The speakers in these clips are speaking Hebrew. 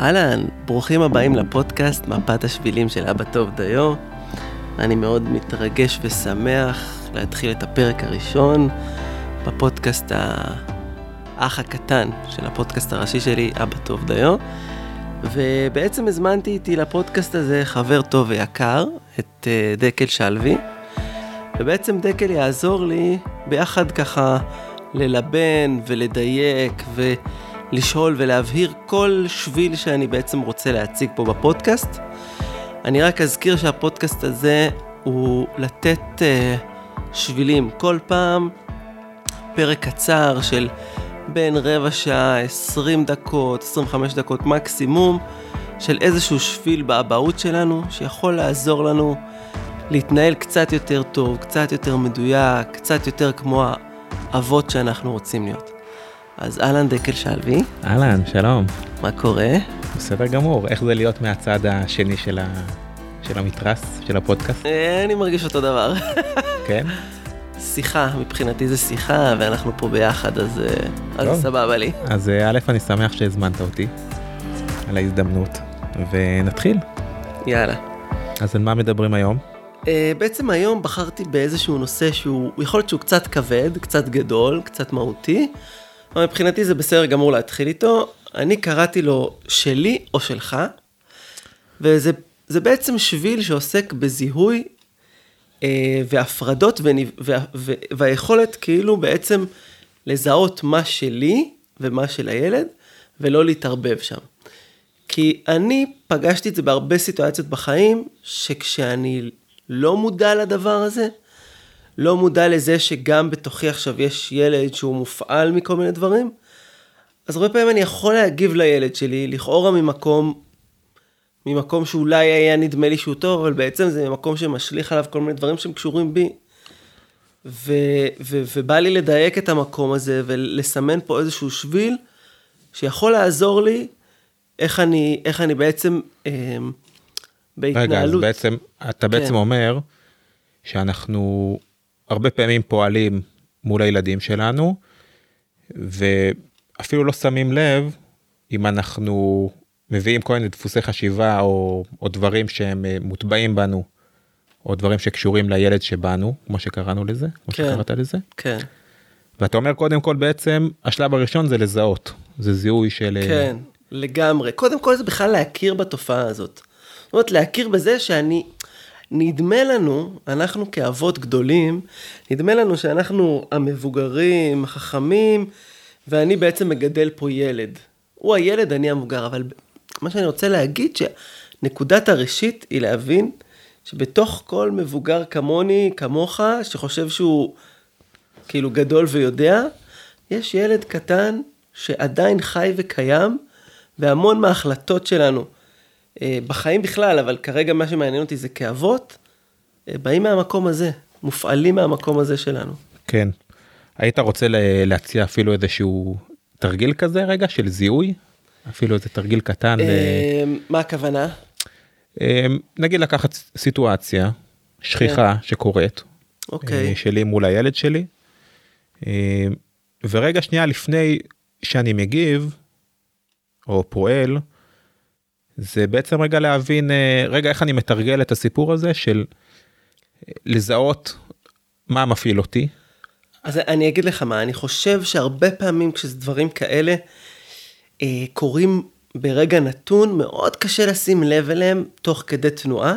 אהלן, ברוכים הבאים לפודקאסט מפת השבילים של אבא טוב דיו. אני מאוד מתרגש ושמח להתחיל את הפרק הראשון בפודקאסט האח הקטן של הפודקאסט הראשי שלי, אבא טוב דיו. ובעצם הזמנתי איתי לפודקאסט הזה חבר טוב ויקר, את אה, דקל שלוי. ובעצם דקל יעזור לי ביחד ככה ללבן ולדייק ולשאול ולהבהיר כל שביל שאני בעצם רוצה להציג פה בפודקאסט. אני רק אזכיר שהפודקאסט הזה הוא לתת uh, שבילים כל פעם, פרק קצר של בין רבע שעה, 20 דקות, 25 דקות מקסימום, של איזשהו שביל באבהות שלנו, שיכול לעזור לנו להתנהל קצת יותר טוב, קצת יותר מדויק, קצת יותר כמו האבות שאנחנו רוצים להיות. אז אהלן דקל שלוי. אהלן, שלום. מה קורה? בסדר גמור, איך זה להיות מהצד השני של, ה... של המתרס, של הפודקאסט? אה, אני מרגיש אותו דבר. כן? שיחה, מבחינתי זה שיחה, ואנחנו פה ביחד, אז, אה, אז סבבה לי. אז אה, א', אני שמח שהזמנת אותי על ההזדמנות, ונתחיל. יאללה. אז על מה מדברים היום? Uh, בעצם היום בחרתי באיזשהו נושא שהוא, יכול להיות שהוא קצת כבד, קצת גדול, קצת מהותי, אבל מבחינתי זה בסדר גמור להתחיל איתו. אני קראתי לו שלי או שלך, וזה בעצם שביל שעוסק בזיהוי uh, והפרדות וניו, וה, וה, והיכולת כאילו בעצם לזהות מה שלי ומה של הילד, ולא להתערבב שם. כי אני פגשתי את זה בהרבה סיטואציות בחיים, שכשאני לא מודע לדבר הזה, לא מודע לזה שגם בתוכי עכשיו יש ילד שהוא מופעל מכל מיני דברים, אז הרבה פעמים אני יכול להגיב לילד שלי, לכאורה ממקום, ממקום שאולי היה נדמה לי שהוא טוב, אבל בעצם זה מקום שמשליך עליו כל מיני דברים שהם קשורים בי. ו, ו, ובא לי לדייק את המקום הזה ולסמן פה איזשהו שביל שיכול לעזור לי איך אני, איך אני בעצם אה, בהתנהלות. רגע, אז בעצם, אתה בעצם כן. אומר שאנחנו הרבה פעמים פועלים מול הילדים שלנו, ואפילו לא שמים לב אם אנחנו מביאים כל מיני דפוסי חשיבה או, או דברים שהם אה, מוטבעים בנו, או דברים שקשורים לילד שבנו, כמו שקראנו לזה, כמו כן, שקראת לזה. כן. ואתה אומר קודם כל בעצם, השלב הראשון זה לזהות, זה זיהוי של... אה, כן, לגמרי. קודם כל זה בכלל להכיר בתופעה הזאת. זאת אומרת, להכיר בזה שאני, נדמה לנו, אנחנו כאבות גדולים, נדמה לנו שאנחנו המבוגרים, החכמים, ואני בעצם מגדל פה ילד. הוא הילד, אני המבוגר, אבל מה שאני רוצה להגיד, שנקודת הראשית היא להבין שבתוך כל מבוגר כמוני, כמוך, שחושב שהוא כאילו גדול ויודע, יש ילד קטן שעדיין חי וקיים, והמון מההחלטות שלנו, בחיים בכלל, אבל כרגע מה שמעניין אותי זה כאבות, אה, באים מהמקום הזה, מופעלים מהמקום הזה שלנו. כן. היית רוצה להציע אפילו איזשהו תרגיל כזה רגע של זיהוי? אפילו איזה תרגיל קטן. אה, מה הכוונה? נגיד לקחת סיטואציה שכיחה כן. שקורית, אוקיי. שלי מול הילד שלי, ורגע שנייה לפני שאני מגיב, או פועל, זה בעצם רגע להבין, אה, רגע איך אני מתרגל את הסיפור הזה של אה, לזהות מה מפעיל אותי. אז אני אגיד לך מה, אני חושב שהרבה פעמים כשזה דברים כאלה אה, קורים ברגע נתון, מאוד קשה לשים לב אליהם תוך כדי תנועה,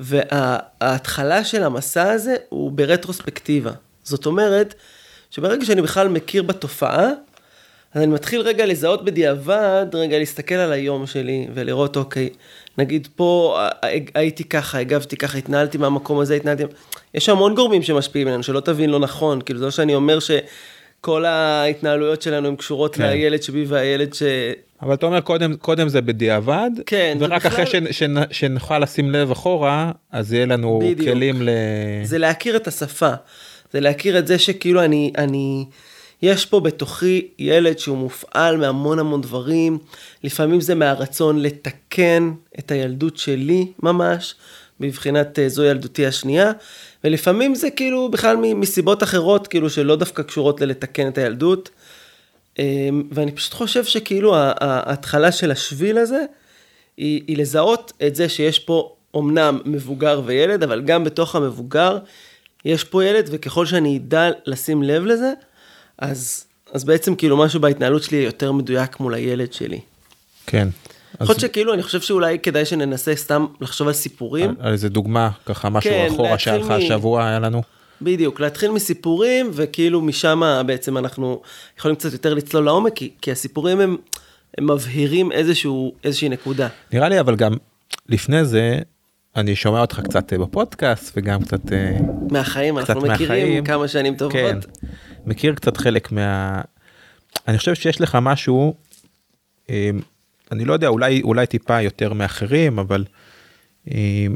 וההתחלה של המסע הזה הוא ברטרוספקטיבה. זאת אומרת, שברגע שאני בכלל מכיר בתופעה, אז אני מתחיל רגע לזהות בדיעבד, רגע להסתכל על היום שלי ולראות, אוקיי, נגיד פה הייתי ככה, הגבתי ככה, התנהלתי מהמקום הזה, התנהלתי... יש המון גורמים שמשפיעים עלינו, שלא תבין לא נכון, כאילו זה לא שאני אומר שכל ההתנהלויות שלנו הן קשורות כן. לילד שבי והילד ש... אבל אתה אומר קודם, קודם זה בדיעבד, כן, ורק ובכלל... אחרי ש, ש, שנוכל לשים לב אחורה, אז יהיה לנו בדיוק. כלים ל... זה להכיר את השפה, זה להכיר את זה שכאילו אני... אני... יש פה בתוכי ילד שהוא מופעל מהמון המון דברים, לפעמים זה מהרצון לתקן את הילדות שלי ממש, בבחינת אה, זו ילדותי השנייה, ולפעמים זה כאילו בכלל מסיבות אחרות, כאילו שלא דווקא קשורות ללתקן את הילדות. אמ, ואני פשוט חושב שכאילו ההתחלה של השביל הזה, היא, היא לזהות את זה שיש פה אומנם מבוגר וילד, אבל גם בתוך המבוגר יש פה ילד, וככל שאני אדע לשים לב לזה, אז, אז בעצם כאילו משהו בהתנהלות שלי יותר מדויק מול הילד שלי. כן. יכול להיות שכאילו, אני חושב שאולי כדאי שננסה סתם לחשוב על סיפורים. על, על איזה דוגמה, ככה משהו כן, אחורה שהיה לך השבוע היה לנו. בדיוק, להתחיל מסיפורים, וכאילו משם בעצם אנחנו יכולים קצת יותר לצלול לעומק, כי, כי הסיפורים הם, הם מבהירים איזשהו, איזושהי נקודה. נראה לי אבל גם לפני זה אני שומע אותך קצת אה, בפודקאסט וגם קצת אה, מהחיים, קצת אנחנו מכירים מהחיים. כמה שנים טובות. כן, מכיר קצת חלק מה... אני חושב שיש לך משהו, אה, אני לא יודע, אולי, אולי טיפה יותר מאחרים, אבל אה,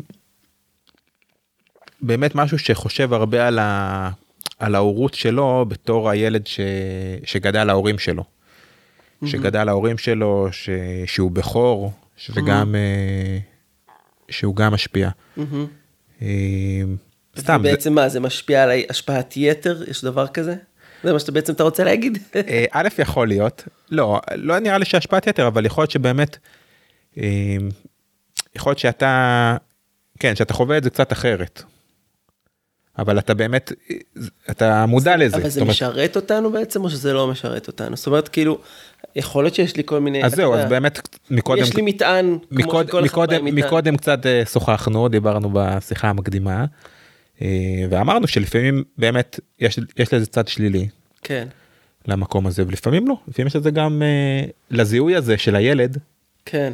באמת משהו שחושב הרבה על, ה... על ההורות שלו בתור הילד ש... שגדל להורים שלו. שגדל להורים שלו, ש... שהוא בכור, וגם אה, שהוא גם משפיע. אה, סתם, זה- בעצם מה, זה משפיע על השפעת יתר? יש דבר כזה? זה מה שאתה בעצם אתה רוצה להגיד? אה, א' יכול להיות לא לא נראה לי שהשפעת יתר אבל יכול להיות שבאמת אה, יכול להיות שאתה כן שאתה חווה את זה קצת אחרת. אבל אתה באמת אה, אתה מודע לזה. אבל זה אומרת, משרת אותנו בעצם, או שזה לא משרת אותנו? זאת אומרת, כאילו, יכול להיות שיש לי כל מיני... אז זהו אז באמת מקודם יש לי מטען, כמו מקוד, שכל אחד בא מקודם, עם מטען. מקודם קצת שוחחנו דיברנו בשיחה המקדימה ואמרנו שלפעמים באמת יש יש לזה צד שלילי כן, למקום הזה ולפעמים לא לפעמים יש לזה גם אה, לזיהוי הזה של הילד כן.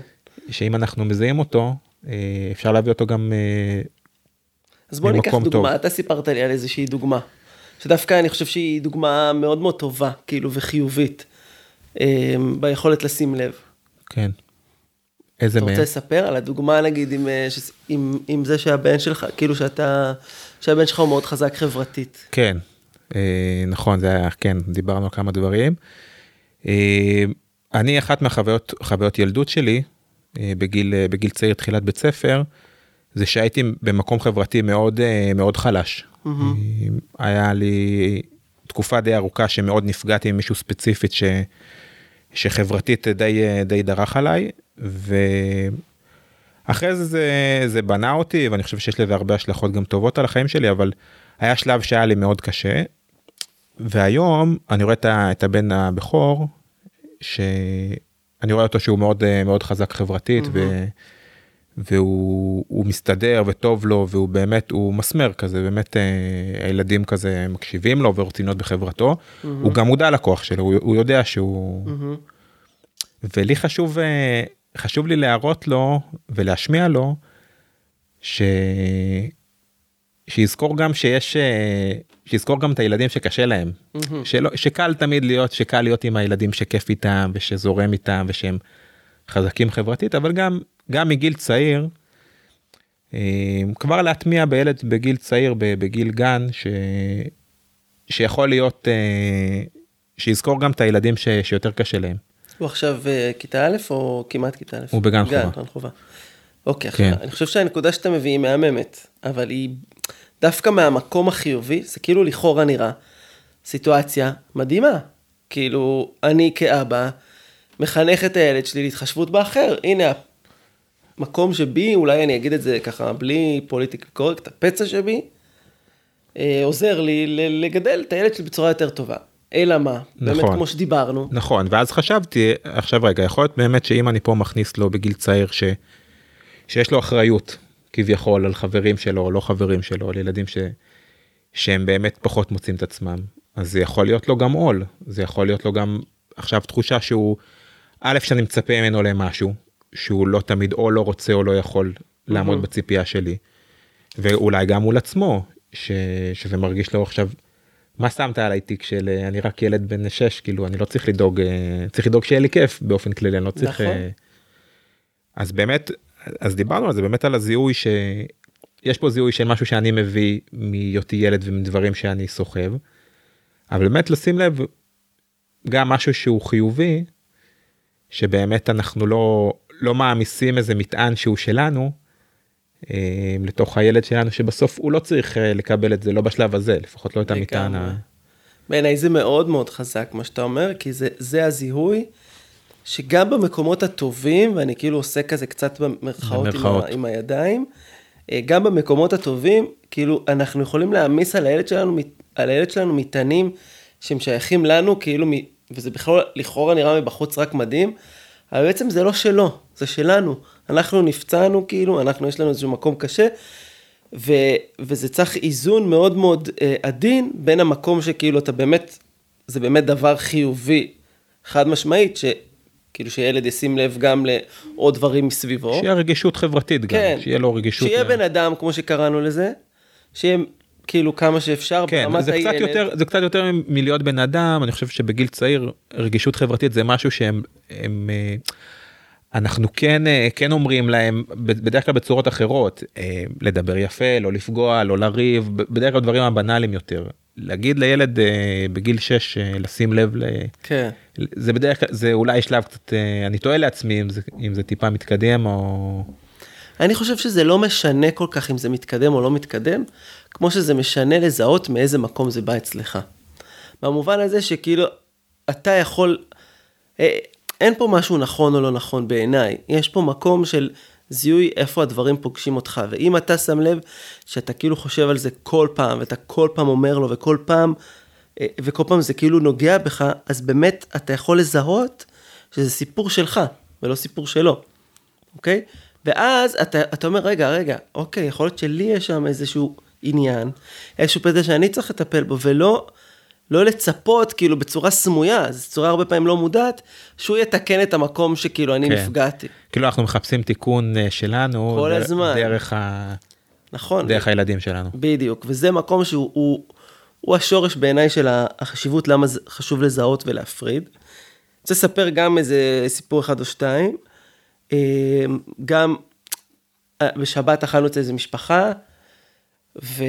שאם אנחנו מזהים אותו אה, אפשר להביא אותו גם אה, אז בוא ניקח דוגמה, טוב. אתה סיפרת לי על איזושהי דוגמה, שדווקא אני חושב שהיא דוגמה מאוד מאוד טובה, כאילו, וחיובית, אה, ביכולת לשים לב. כן. איזה אתה מהם? רוצה לספר על הדוגמה, נגיד, עם, אה, עם, עם זה שהבן שלך, כאילו שאתה, שהבן שלך הוא מאוד חזק חברתית. כן. אה, נכון זה היה כן דיברנו על כמה דברים. אה, אני אחת מהחוויות חוויות ילדות שלי אה, בגיל בגיל צעיר תחילת בית ספר זה שהייתי במקום חברתי מאוד מאוד חלש. אה, היה לי תקופה די ארוכה שמאוד נפגעתי ממישהו ספציפית ש, שחברתית די די דרך עליי ואחרי זה, זה זה בנה אותי ואני חושב שיש לזה הרבה השלכות גם טובות על החיים שלי אבל היה שלב שהיה לי מאוד קשה. והיום אני רואה את, ה, את הבן הבכור שאני רואה אותו שהוא מאוד מאוד חזק חברתית ו, והוא הוא מסתדר וטוב לו והוא באמת הוא מסמר כזה באמת אה, הילדים כזה מקשיבים לו ורוצים להיות בחברתו. הוא גם מודע לכוח שלו הוא, הוא יודע שהוא ולי חשוב אה, חשוב לי להראות לו ולהשמיע לו ש... שיזכור גם שיש אה, שיזכור גם את הילדים שקשה להם שלא שקל תמיד להיות שקל להיות עם הילדים שכיף איתם ושזורם איתם ושהם חזקים חברתית אבל גם גם מגיל צעיר אה, כבר להטמיע בילד בגיל צעיר בגיל גן ש... שיכול להיות אה, שיזכור גם את הילדים ש... שיותר קשה להם. הוא עכשיו אה, כיתה א' או כמעט כיתה א'? הוא בגן חובה. גן חובה. אוקיי, כן. אני חושב שהנקודה שאתה מביא היא מהממת, אבל היא דווקא מהמקום החיובי, זה כאילו לכאורה נראה סיטואציה מדהימה. כאילו, אני כאבא מחנך את הילד שלי להתחשבות באחר. הנה המקום שבי, אולי אני אגיד את זה ככה בלי פוליטיקה קורקט, הפצע שבי, אה, עוזר לי לגדל את הילד שלי בצורה יותר טובה. אלא מה? באמת נכון. כמו שדיברנו. נכון ואז חשבתי עכשיו רגע יכול להיות באמת שאם אני פה מכניס לו בגיל צעיר ש... שיש לו אחריות כביכול על חברים שלו או לא חברים שלו על ילדים ש... שהם באמת פחות מוצאים את עצמם אז זה יכול להיות לו גם עול זה יכול להיות לו גם עכשיו תחושה שהוא א' שאני מצפה ממנו למשהו שהוא לא תמיד או לא רוצה או לא יכול לעמוד בציפייה שלי ואולי גם מול עצמו ש... שזה מרגיש לו עכשיו. מה שמת עליי תיק של אה, אני רק ילד בן 6 כאילו אני לא צריך לדאוג אה, צריך לדאוג שיהיה לי כיף באופן כללי אני לא צריך. נכון. אה, אז באמת אז דיברנו על זה באמת על הזיהוי שיש פה זיהוי של משהו שאני מביא מהיותי ילד ומדברים שאני סוחב. אבל באמת לשים לב גם משהו שהוא חיובי שבאמת אנחנו לא לא מעמיסים איזה מטען שהוא שלנו לתוך הילד שלנו שבסוף הוא לא צריך אה, לקבל את זה לא בשלב הזה לפחות לא את המטען. ה... בעיניי זה מאוד מאוד חזק מה שאתה אומר, כי זה, זה הזיהוי שגם במקומות הטובים, ואני כאילו עושה כזה קצת במרכאות, במרכאות. עם, ה, עם הידיים, אה, גם במקומות הטובים, כאילו אנחנו יכולים להעמיס על הילד שלנו, על הילד שלנו מטענים שהם שייכים לנו, כאילו, וזה בכלל לכאורה נראה מבחוץ רק מדהים, אבל בעצם זה לא שלו, זה שלנו. אנחנו נפצענו, כאילו, אנחנו, יש לנו איזשהו מקום קשה, ו, וזה צריך איזון מאוד מאוד אה, עדין בין המקום שכאילו אתה באמת, זה באמת דבר חיובי, חד משמעית, שכאילו שילד ישים לב גם לעוד דברים מסביבו. שיהיה רגישות חברתית גם, כן. שיהיה לו רגישות. שיהיה ל- בן אדם, כמו שקראנו לזה, שיהיה כאילו כמה שאפשר כן, ברמת זה קצת, הילד. יותר, זה קצת יותר מלהיות בן אדם, אני חושב שבגיל צעיר רגישות חברתית זה משהו שהם, הם, אה, אנחנו כן, אה, כן אומרים להם, בדרך כלל בצורות אחרות, אה, לדבר יפה, לא לפגוע, לא לריב, בדרך כלל דברים הבנאליים יותר. להגיד לילד אה, בגיל 6 אה, לשים לב ל... כן. זה בדרך כלל, זה אולי שלב קצת, אני תוהה לעצמי אם זה, אם זה טיפה מתקדם או... אני חושב שזה לא משנה כל כך אם זה מתקדם או לא מתקדם, כמו שזה משנה לזהות מאיזה מקום זה בא אצלך. במובן הזה שכאילו, אתה יכול, אין פה משהו נכון או לא נכון בעיניי, יש פה מקום של זיהוי איפה הדברים פוגשים אותך, ואם אתה שם לב שאתה כאילו חושב על זה כל פעם, ואתה כל פעם אומר לו, וכל פעם, אה, וכל פעם זה כאילו נוגע בך, אז באמת אתה יכול לזהות שזה סיפור שלך, ולא סיפור שלו. אוקיי? ואז אתה, אתה אומר, רגע, רגע, אוקיי, יכול להיות שלי יש שם איזשהו עניין, איזשהו פתע שאני צריך לטפל בו, ולא לא לצפות, כאילו, בצורה סמויה, זו צורה הרבה פעמים לא מודעת, שהוא יתקן את המקום שכאילו אני כן. נפגעתי. כאילו אנחנו מחפשים תיקון אה, שלנו, כל הזמן. דרך, ה... נכון? דרך הילדים שלנו. בדיוק, וזה מקום שהוא הוא, הוא השורש בעיניי של החשיבות למה חשוב לזהות ולהפריד. אני רוצה לספר גם איזה סיפור אחד או שתיים. אה, גם אה, בשבת אכלנו אצל איזה משפחה, ו...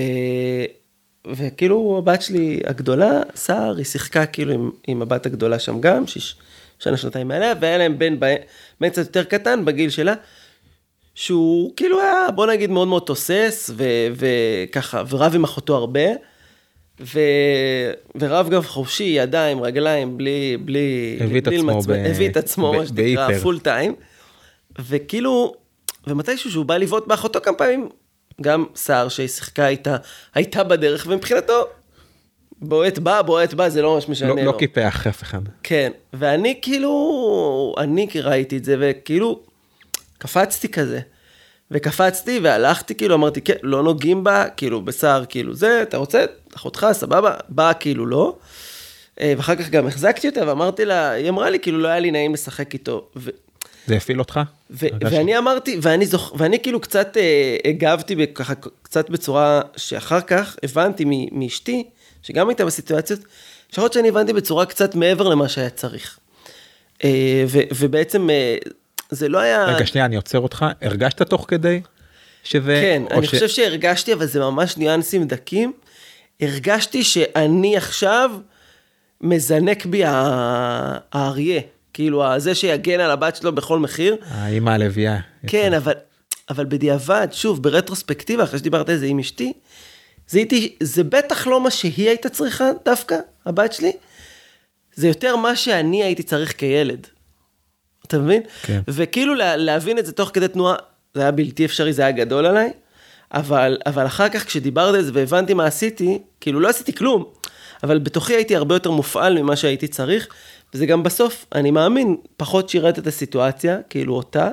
וכאילו הבת שלי הגדולה, סער, היא שיחקה כאילו עם, עם הבת הגדולה שם גם, שיש שנה שנתיים מעליה, והיה להם בן, בן קצת יותר קטן בגיל שלה, שהוא כאילו היה, בוא נגיד, מאוד מאוד תוסס, ו- וככה, ורב עם אחותו הרבה, ו- ורב גם חופשי, ידיים, רגליים, בלי, בלי, הביא את בלי עצמו למצמץ, ב- הביא את עצמו, ב- מה שנקרא. פול טיים, וכאילו, ומתישהו שהוא בא לבעוט באחותו כמה פעמים, גם סער שהיא שיחקה איתה, הייתה בדרך, ומבחינתו, בועט בא, בועט בא, זה לא ממש משנה לא, לו. לא קיפח אף אחד. כן, ואני כאילו, אני ראיתי את זה, וכאילו, קפצתי כזה. וקפצתי והלכתי, כאילו, אמרתי, כן, לא נוגעים בה, כאילו, בשר, כאילו, זה, אתה רוצה, אחותך, סבבה, באה, כאילו, לא. אה, ואחר כך גם החזקתי אותה, ואמרתי לה, היא אמרה לי, כאילו, לא היה לי נעים לשחק איתו. זה הפעיל אותך? ו-? ואני אמרתי, ואני, זוכ... ואני כאילו קצת אה, הגבתי ככה, קצת בצורה שאחר כך הבנתי מ- מאשתי, שגם הייתה בסיטואציות, להיות שאני הבנתי בצורה קצת מעבר למה שהיה צריך. אה, ו- ובעצם אה, זה לא היה... רגע שנייה אני עוצר אותך הרגשת תוך כדי שזה כן, אני ש- חושב שהרגשתי, אבל זה ממש ניואנסים דקים. הרגשתי שאני עכשיו מזנק בי האריה, כאילו, זה שיגן על הבת שלו בכל מחיר. האמא הלוויה. כן, אבל, אבל בדיעבד, שוב, ברטרוספקטיבה, אחרי שדיברת על זה עם אשתי, זה, הייתי, זה בטח לא מה שהיא הייתה צריכה דווקא, הבת שלי, זה יותר מה שאני הייתי צריך כילד. אתה מבין? כן. וכאילו לה, להבין את זה תוך כדי תנועה, זה היה בלתי אפשרי, זה היה גדול עליי, אבל, אבל אחר כך כשדיברתי על זה והבנתי מה עשיתי, כאילו לא עשיתי כלום, אבל בתוכי הייתי הרבה יותר מופעל ממה שהייתי צריך, וזה גם בסוף, אני מאמין, פחות שירת את הסיטואציה, כאילו אותה.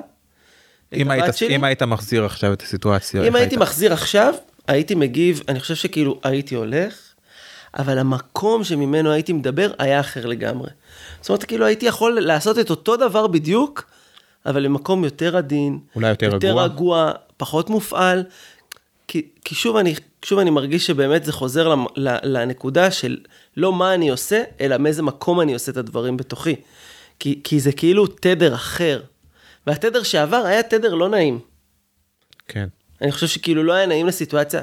אם היית, שלי. אם היית מחזיר עכשיו את הסיטואציה. אם הייתי היית? מחזיר עכשיו, הייתי מגיב, אני חושב שכאילו הייתי הולך, אבל המקום שממנו הייתי מדבר היה אחר לגמרי. זאת אומרת, כאילו הייתי יכול לעשות את אותו דבר בדיוק, אבל למקום יותר עדין, אולי יותר יותר רגוע. רגוע, פחות מופעל. כי, כי שוב, אני, שוב אני מרגיש שבאמת זה חוזר למ- ל- לנקודה של לא מה אני עושה, אלא מאיזה מקום אני עושה את הדברים בתוכי. כי, כי זה כאילו תדר אחר. והתדר שעבר היה תדר לא נעים. כן. אני חושב שכאילו לא היה נעים לסיטואציה,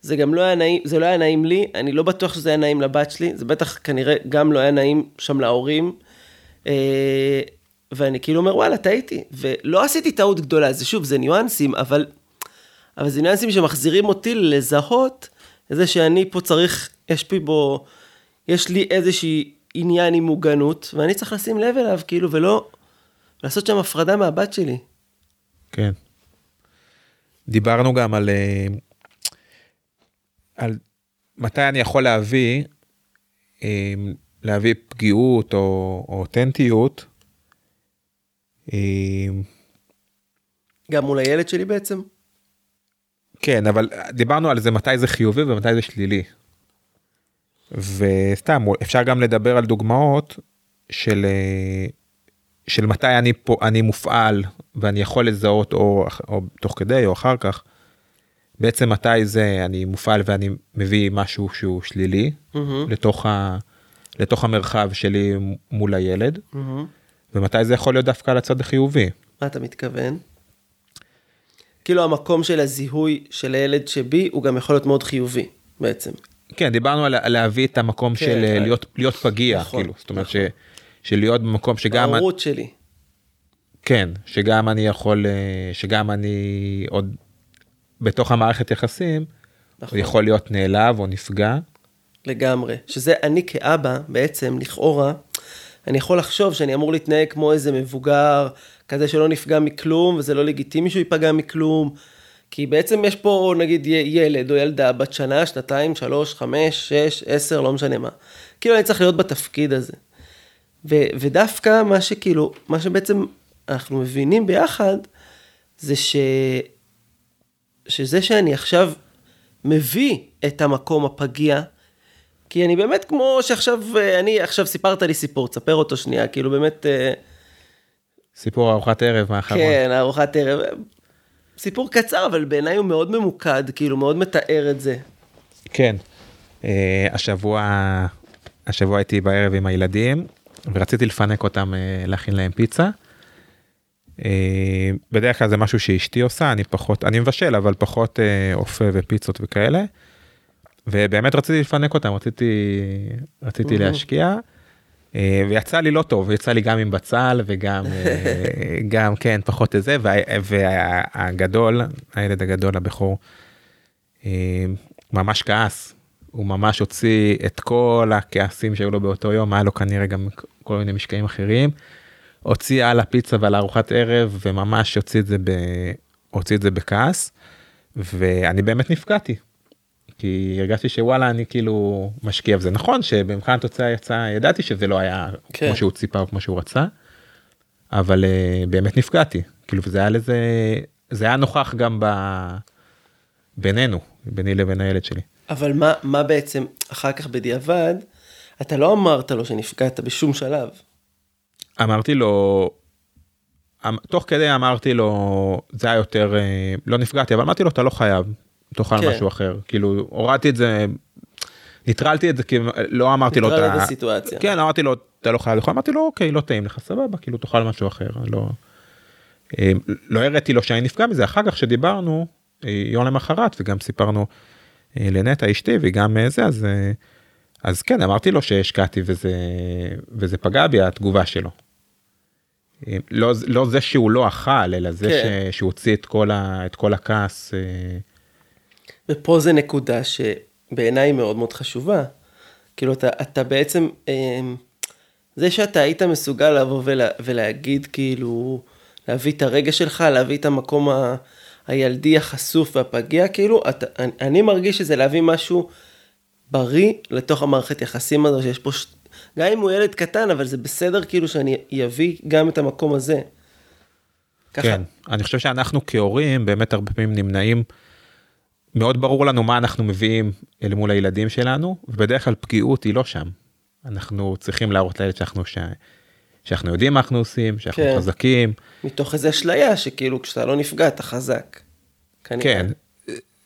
זה גם לא היה נעים, זה לא היה נעים לי, אני לא בטוח שזה היה נעים לבת שלי, זה בטח כנראה גם לא היה נעים שם להורים. אה, ואני כאילו אומר, וואלה, טעיתי. ולא עשיתי טעות גדולה, זה שוב, זה ניואנסים, אבל, אבל זה ניואנסים שמחזירים אותי לזהות את זה שאני פה צריך, יש בי בו יש לי איזושהי עניין עם מוגנות, ואני צריך לשים לב אליו, כאילו, ולא לעשות שם הפרדה מהבת שלי. כן. דיברנו גם על, אה, על מתי אני יכול להביא, אה, להביא פגיעות או, או אותנטיות. אה, גם מול הילד שלי בעצם? כן, אבל דיברנו על זה מתי זה חיובי ומתי זה שלילי. וסתם, אפשר גם לדבר על דוגמאות של, של מתי אני, פה, אני מופעל ואני יכול לזהות או, או תוך כדי או אחר כך. בעצם מתי זה אני מופעל ואני מביא משהו שהוא שלילי mm-hmm. לתוך, ה, לתוך המרחב שלי מול הילד, mm-hmm. ומתי זה יכול להיות דווקא על הצד החיובי. מה אתה מתכוון? כאילו המקום של הזיהוי של הילד שבי הוא גם יכול להיות מאוד חיובי בעצם. כן, דיברנו על, להביא את המקום כן, של כן. להיות, להיות פגיע, נכון, כאילו, זאת אומרת נכון. ש, של להיות במקום שגם... ההורות שלי. כן, שגם אני יכול, אה, שגם אני עוד בתוך המערכת יחסים, נכון. יכול להיות נעלב או נפגע. לגמרי, שזה אני כאבא, בעצם, לכאורה, אני יכול לחשוב שאני אמור להתנהג כמו איזה מבוגר, כזה שלא נפגע מכלום, וזה לא לגיטימי שהוא ייפגע מכלום. כי בעצם יש פה נגיד ילד או ילדה בת שנה, שנתיים, שלוש, חמש, שש, עשר, לא משנה מה. כאילו אני צריך להיות בתפקיד הזה. ו- ודווקא מה שכאילו, מה שבעצם אנחנו מבינים ביחד, זה ש... שזה שאני עכשיו מביא את המקום הפגיע, כי אני באמת כמו שעכשיו, אני עכשיו סיפרת לי סיפור, תספר אותו שנייה, כאילו באמת... אה, סיפור ארוחת ערב מהאחרון. כן, ארוחת ערב. סיפור קצר, אבל בעיניי הוא מאוד ממוקד, כאילו מאוד מתאר את זה. כן. Uh, השבוע, השבוע הייתי בערב עם הילדים, ורציתי לפנק אותם, uh, להכין להם פיצה. Uh, בדרך כלל זה משהו שאשתי עושה, אני פחות, אני מבשל, אבל פחות אופה ופיצות וכאלה. ובאמת רציתי לפנק אותם, רציתי, רציתי להשקיע. אה, ויצא לי לא טוב, יצא לי גם עם בצל וגם, אה, גם כן, פחות איזה, והגדול, הילד הגדול, הבכור, אה, ממש כעס, הוא ממש הוציא את כל הכעסים שהיו לו באותו יום, היה לו כנראה גם כל מיני משקעים אחרים, הוציא על הפיצה ועל ארוחת ערב, וממש הוציא את זה, ב... הוציא את זה בכעס, ואני באמת נפגעתי. כי הרגשתי שוואלה אני כאילו משקיע וזה נכון שבמבחן התוצאה יצא ידעתי שזה לא היה כן. כמו שהוא ציפה או כמו שהוא רצה. אבל uh, באמת נפגעתי כאילו זה היה לזה זה היה נוכח גם ב... בינינו ביני לבין הילד שלי. אבל מה מה בעצם אחר כך בדיעבד אתה לא אמרת לו שנפגעת בשום שלב. אמרתי לו אמ, תוך כדי אמרתי לו זה היה יותר אה, לא נפגעתי אבל אמרתי לו אתה לא חייב תאכל כן. משהו אחר כאילו הורדתי את זה. ניטרלתי את זה כי לא אמרתי לו את הסיטואציה. כן אמרתי לו אתה לא חייב לאכול אמרתי לו אוקיי לא טעים לך סבבה כאילו תאכל משהו אחר לא. אה, לא הראיתי לו שאני נפגע מזה אחר כך שדיברנו אה, יום למחרת וגם סיפרנו אה, לנטע אשתי וגם זה אז אז כן אמרתי לו שהשקעתי וזה וזה פגע בי התגובה שלו. לא, לא זה שהוא לא אכל אלא זה כן. שהוא הוציא את כל, ה, את כל הכעס. ופה זה נקודה שבעיניי מאוד מאוד חשובה. כאילו, אתה, אתה בעצם, אמ, זה שאתה היית מסוגל לבוא ולה, ולהגיד, כאילו, להביא את הרגע שלך, להביא את המקום ה, הילדי החשוף והפגיע, כאילו, אתה, אני, אני מרגיש שזה להביא משהו בריא לתוך המערכת יחסים הזו, שיש פה, ש... גם אם הוא ילד קטן, אבל זה בסדר כאילו שאני אביא גם את המקום הזה. ככה. כן, אני חושב שאנחנו כהורים באמת הרבה פעמים נמנעים. מאוד ברור לנו מה אנחנו מביאים אל מול הילדים שלנו, ובדרך כלל פגיעות היא לא שם. אנחנו צריכים להראות לילד שאנחנו, ש... שאנחנו יודעים מה אנחנו עושים, שאנחנו כן. חזקים. מתוך איזה אשליה שכאילו כשאתה לא נפגע אתה חזק. כנראה. כן,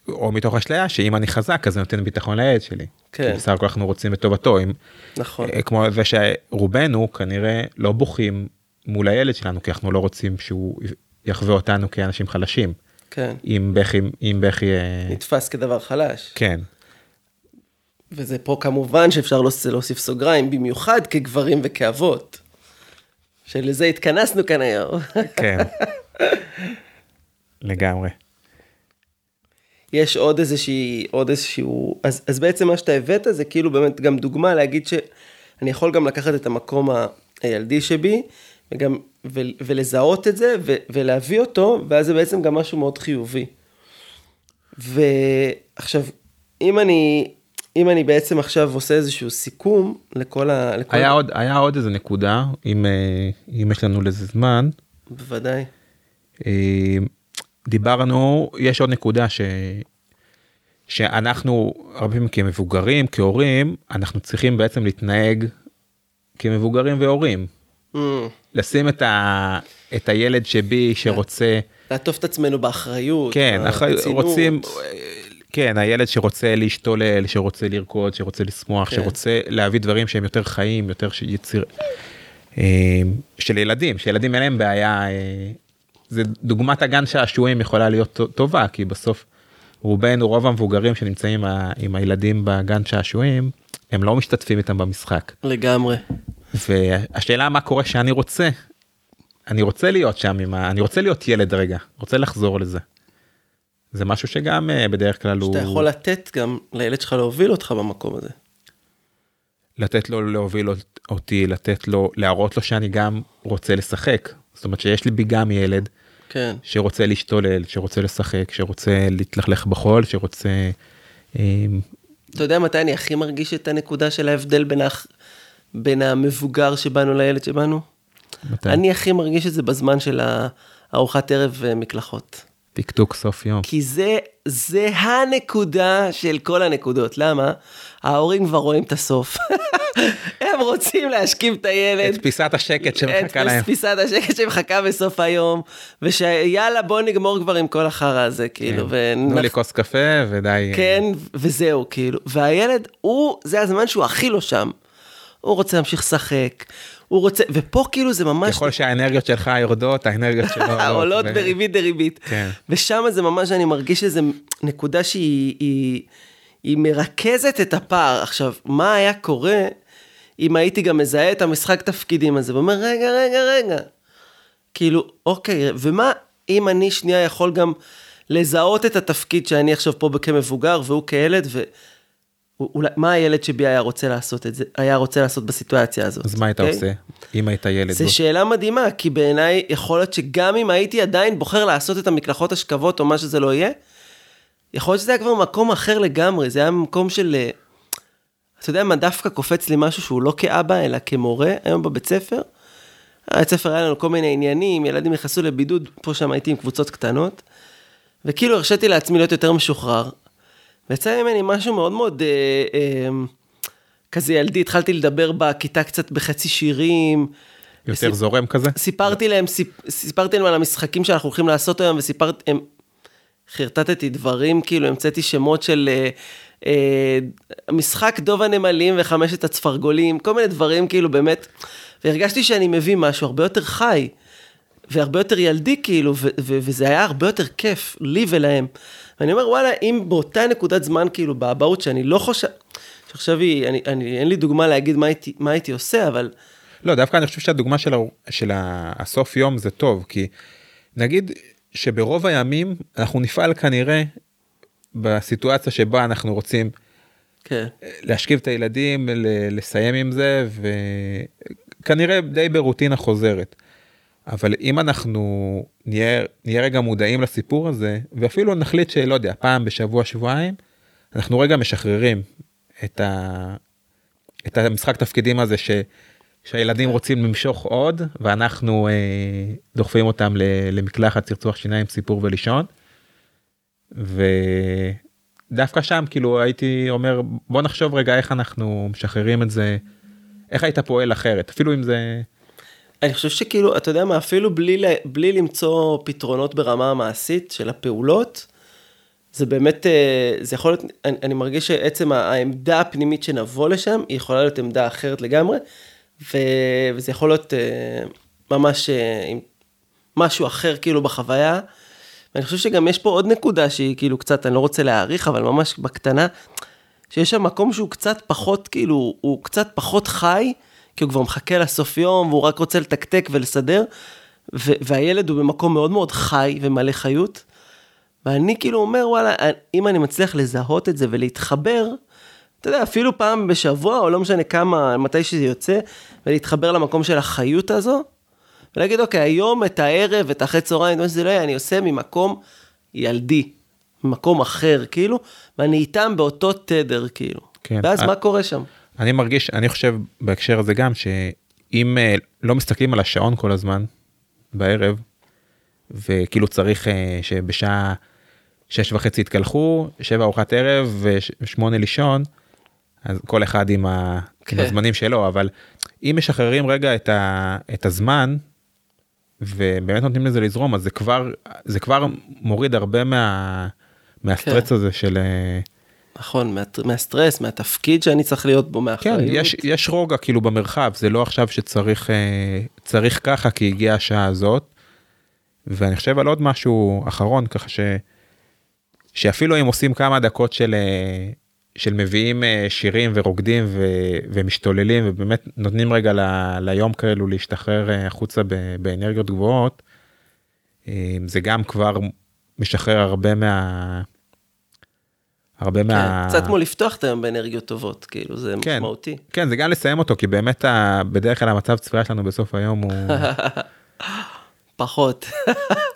או מתוך אשליה שאם אני חזק אז זה נותן ביטחון לילד שלי. כן. בסך הכל אנחנו רוצים את טובתו. אם, נכון. אה, כמו זה שרובנו כנראה לא בוכים מול הילד שלנו כי אנחנו לא רוצים שהוא יחווה אותנו כאנשים חלשים. כן. אם בכי, אם בכי... נתפס כדבר חלש. כן. וזה פה כמובן שאפשר להוסיף סוגריים, במיוחד כגברים וכאבות. שלזה התכנסנו כאן היום. כן. לגמרי. יש עוד איזושהי, עוד איזשהו, אז, אז בעצם מה שאתה הבאת זה כאילו באמת גם דוגמה להגיד שאני יכול גם לקחת את המקום הילדי שבי, וגם, ו, ולזהות את זה, ו, ולהביא אותו, ואז זה בעצם גם משהו מאוד חיובי. ועכשיו, אם אני, אם אני בעצם עכשיו עושה איזשהו סיכום לכל ה... לכל היה, ה... עוד, היה עוד איזה נקודה, אם, אה, אם יש לנו לזה זמן. בוודאי. אה, דיברנו, יש עוד נקודה ש... שאנחנו הרבה פעמים כמבוגרים, כהורים, אנחנו צריכים בעצם להתנהג כמבוגרים והורים. Mm. לשים את, ה... את הילד שבי שרוצה... לעטוף את עצמנו באחריות. כן, אחרי... רוצים, כן, הילד שרוצה להשתולל, שרוצה לרקוד, שרוצה לשמוח, כן. שרוצה להביא דברים שהם יותר חיים, יותר יציר... אה, של ילדים, שילדים אין להם בעיה, אה, זה דוגמת הגן שעשועים יכולה להיות טובה, כי בסוף רובנו, רוב המבוגרים שנמצאים עם הילדים בגן שעשועים, הם לא משתתפים איתם במשחק. לגמרי. והשאלה מה קורה שאני רוצה, אני רוצה להיות שם עם ה... אני רוצה להיות ילד רגע, רוצה לחזור לזה. זה משהו שגם uh, בדרך כלל הוא... שאתה יכול לתת גם לילד שלך להוביל אותך במקום הזה. לתת לו להוביל אותי, לתת לו, להראות לו שאני גם רוצה לשחק. זאת אומרת שיש לי בי גם ילד כן. שרוצה להשתולל, שרוצה לשחק, שרוצה להתלכלך בחול, שרוצה... אה, אתה יודע מתי אני הכי מרגיש את הנקודה של ההבדל בין, הח... בין המבוגר שבאנו לילד שבאנו? מתי? אני הכי מרגיש את זה בזמן של הארוחת ערב אה, מקלחות. טקטוק סוף יום. כי זה, זה הנקודה של כל הנקודות. למה? ההורים כבר רואים את הסוף. הם רוצים להשכיב את הילד. את פיסת השקט שמחכה להם. את פיסת השקט שמחכה בסוף היום, ושיאללה בוא נגמור כבר עם כל החרא הזה, כאילו. כן. תנו לי כוס קפה ודי. כן, וזהו, כאילו. והילד, הוא, זה הזמן שהוא הכי לא שם. הוא רוצה להמשיך לשחק, הוא רוצה, ופה כאילו זה ממש... ככל שהאנרגיות שלך יורדות, האנרגיות שלו עולות. עולות בריבית דריבית. כן. ושם זה ממש, אני מרגיש איזה נקודה שהיא היא, היא מרכזת את הפער. עכשיו, מה היה קורה אם הייתי גם מזהה את המשחק תפקידים הזה, ואומר, רגע, רגע, רגע. כאילו, אוקיי, ומה אם אני שנייה יכול גם לזהות את התפקיד שאני עכשיו פה כמבוגר, והוא כילד, ו... אולי, מה הילד שבי היה רוצה לעשות את זה, היה רוצה לעשות בסיטואציה הזאת. אז מה היית okay? אוקיי? עושה, אם היית ילד? זו שאלה מדהימה, כי בעיניי יכול להיות שגם אם הייתי עדיין בוחר לעשות את המקלחות השכבות או מה שזה לא יהיה, יכול להיות שזה היה כבר מקום אחר לגמרי, זה היה מקום של... אה, אתה יודע מה, דווקא קופץ לי משהו שהוא לא כאבא, אלא כמורה, היום בבית ספר. בבית ספר היה לנו כל מיני עניינים, ילדים נכנסו לבידוד, פה שם הייתי עם קבוצות קטנות, וכאילו הרשיתי לעצמי להיות יותר משוחרר. ויצא ממני משהו מאוד מאוד אה, אה, כזה ילדי, התחלתי לדבר בכיתה קצת בחצי שירים. יותר וסיפ... זורם כזה? סיפרתי להם, סיפ... סיפרתי להם על המשחקים שאנחנו הולכים לעשות היום, וסיפרתי, הם... חרטטתי דברים, כאילו המצאתי שמות של אה, אה, משחק דוב הנמלים וחמשת הצפרגולים, כל מיני דברים כאילו באמת, והרגשתי שאני מביא משהו הרבה יותר חי, והרבה יותר ילדי כאילו, ו- ו- וזה היה הרבה יותר כיף, לי ולהם. ואני אומר, וואלה, אם באותה נקודת זמן, כאילו, באבהות, שאני לא חושב, שעכשיו היא, אני, אני, אין לי דוגמה להגיד מה הייתי, מה הייתי עושה, אבל... לא, דווקא אני חושב שהדוגמה של, של הסוף יום זה טוב, כי נגיד שברוב הימים אנחנו נפעל כנראה בסיטואציה שבה אנחנו רוצים כן. להשכיב את הילדים, לסיים עם זה, וכנראה די ברוטינה חוזרת. אבל אם אנחנו נהיה, נהיה רגע מודעים לסיפור הזה, ואפילו נחליט שלא יודע, פעם בשבוע, שבועיים, אנחנו רגע משחררים את, ה, את המשחק תפקידים הזה ש, שהילדים רוצים למשוך עוד, ואנחנו אה, דוחפים אותם למקלחת, צרצוח שיניים, סיפור ולישון. ודווקא שם כאילו הייתי אומר בוא נחשוב רגע איך אנחנו משחררים את זה, איך היית פועל אחרת, אפילו אם זה... אני חושב שכאילו, אתה יודע מה, אפילו בלי, בלי למצוא פתרונות ברמה המעשית של הפעולות, זה באמת, אה, זה יכול להיות, אני, אני מרגיש שעצם העמדה הפנימית שנבוא לשם, היא יכולה להיות עמדה אחרת לגמרי, ו, וזה יכול להיות אה, ממש אה, משהו אחר כאילו בחוויה. ואני חושב שגם יש פה עוד נקודה שהיא כאילו קצת, אני לא רוצה להעריך, אבל ממש בקטנה, שיש שם מקום שהוא קצת פחות, כאילו, הוא קצת פחות חי, כי הוא כבר מחכה לסוף יום, והוא רק רוצה לתקתק ולסדר, ו- והילד הוא במקום מאוד מאוד חי ומלא חיות, ואני כאילו אומר, וואלה, אם אני מצליח לזהות את זה ולהתחבר, אתה יודע, אפילו פעם בשבוע, או לא משנה כמה, מתי שזה יוצא, ולהתחבר למקום של החיות הזו, ולהגיד, אוקיי, היום, את הערב, את אחרי צהריים, מה שזה לא יהיה, אני עושה ממקום ילדי, ממקום אחר, כאילו, ואני איתם באותו תדר, כאילו. כן. ואז אני- מה קורה שם? אני מרגיש, אני חושב בהקשר הזה גם, שאם אה, לא מסתכלים על השעון כל הזמן בערב, וכאילו צריך אה, שבשעה שש וחצי יתקלחו, שבע ארוחת ערב ושמונה לישון, אז כל אחד עם, ה, עם כן. הזמנים שלו, אבל אם משחררים רגע את, ה, את הזמן, ובאמת נותנים לזה לזרום, אז זה כבר, זה כבר מוריד הרבה מה, מהסטרץ כן. הזה של... נכון, מה, מהסטרס, מהתפקיד שאני צריך להיות בו, כן, מהאחריות. יש, יש רוגע כאילו במרחב, זה לא עכשיו שצריך אה, צריך ככה כי הגיעה השעה הזאת. ואני חושב על עוד משהו אחרון, ככה ש, שאפילו אם עושים כמה דקות של, אה, של מביאים אה, שירים ורוקדים ו, ומשתוללים ובאמת נותנים רגע ל, ליום כאלו להשתחרר החוצה ב, באנרגיות גבוהות, זה גם כבר משחרר הרבה מה... הרבה מה... כן, קצת כמו לפתוח את היום באנרגיות טובות, כאילו, זה כן. משמעותי. כן, זה גם לסיים אותו, כי באמת ה... בדרך כלל המצב צפייה שלנו בסוף היום הוא... פחות.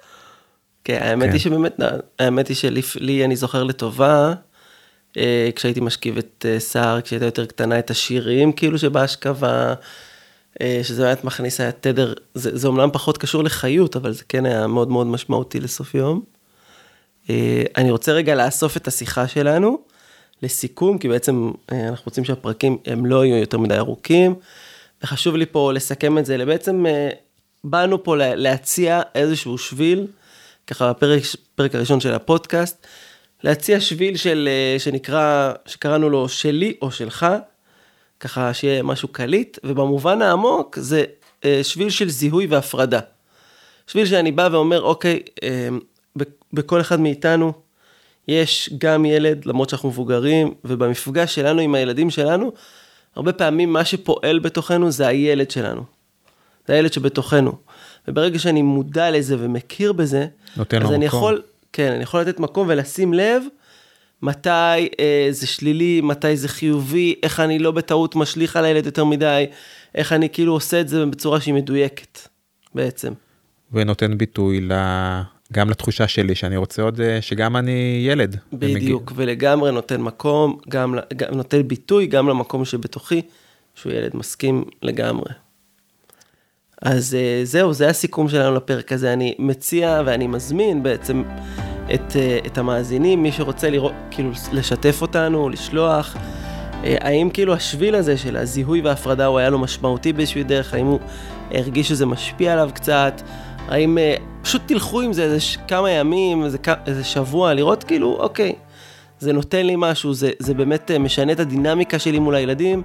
כן, האמת כן. היא שבאמת, האמת היא שלי, לי אני זוכר לטובה, אה, כשהייתי משכיב את אה, סער, כשהייתה יותר קטנה, את השירים, כאילו שבהשכבה, אה, שזה באמת מכניס, היה תדר, זה, זה אומנם פחות קשור לחיות, אבל זה כן היה מאוד מאוד משמעותי לסוף יום. אה, אני רוצה רגע לאסוף את השיחה שלנו לסיכום, כי בעצם אה, אנחנו רוצים שהפרקים הם לא יהיו יותר מדי ארוכים, וחשוב לי פה לסכם את זה, בעצם אה, באנו פה לה- להציע איזשהו שביל, ככה בפרק פרק הראשון של הפודקאסט, להציע שביל של, שנקרא, שקראנו לו שלי או שלך, ככה שיהיה משהו קליט, ובמובן העמוק זה שביל של זיהוי והפרדה. שביל שאני בא ואומר, אוקיי, בכל אחד מאיתנו יש גם ילד, למרות שאנחנו מבוגרים, ובמפגש שלנו עם הילדים שלנו, הרבה פעמים מה שפועל בתוכנו זה הילד שלנו. זה הילד שבתוכנו. וברגע שאני מודע לזה ומכיר בזה, נותן לו אז אני מקום. יכול, כן, אני יכול לתת מקום ולשים לב מתי אה, זה שלילי, מתי זה חיובי, איך אני לא בטעות משליך על הילד יותר מדי, איך אני כאילו עושה את זה בצורה שהיא מדויקת, בעצם. ונותן ביטוי ל... גם לתחושה שלי שאני רוצה עוד אה, שגם אני ילד. בדיוק, ולגמרי נותן מקום, גם, גם נותן ביטוי גם למקום שבתוכי, שהוא ילד מסכים לגמרי. אז אה, זהו, זה הסיכום שלנו לפרק הזה. אני מציע ואני מזמין בעצם את, אה, את המאזינים, מי שרוצה לראות, כאילו לשתף אותנו, לשלוח. האם כאילו השביל הזה של הזיהוי וההפרדה הוא היה לו משמעותי באיזושהי דרך? האם הוא הרגיש שזה משפיע עליו קצת? האם אה, פשוט תלכו עם זה איזה כמה ימים, איזה, איזה שבוע, לראות כאילו, אוקיי, זה נותן לי משהו, זה, זה באמת אה, משנה את הדינמיקה שלי מול הילדים.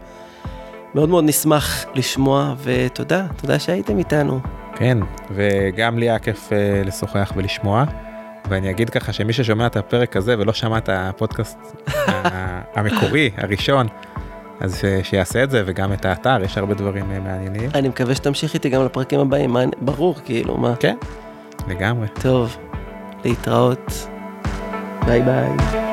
מאוד מאוד נשמח לשמוע, ותודה, תודה שהייתם איתנו. כן, וגם לי היה כיף אה, לשוחח ולשמוע. ואני אגיד ככה שמי ששומע את הפרק הזה ולא שמע את הפודקאסט המקורי, הראשון, אז ש- שיעשה את זה, וגם את האתר, יש הרבה דברים אה, מעניינים. אני מקווה שתמשיך איתי גם לפרקים הבאים, מה, ברור, כאילו, מה. כן, לגמרי. טוב, להתראות. ביי ביי.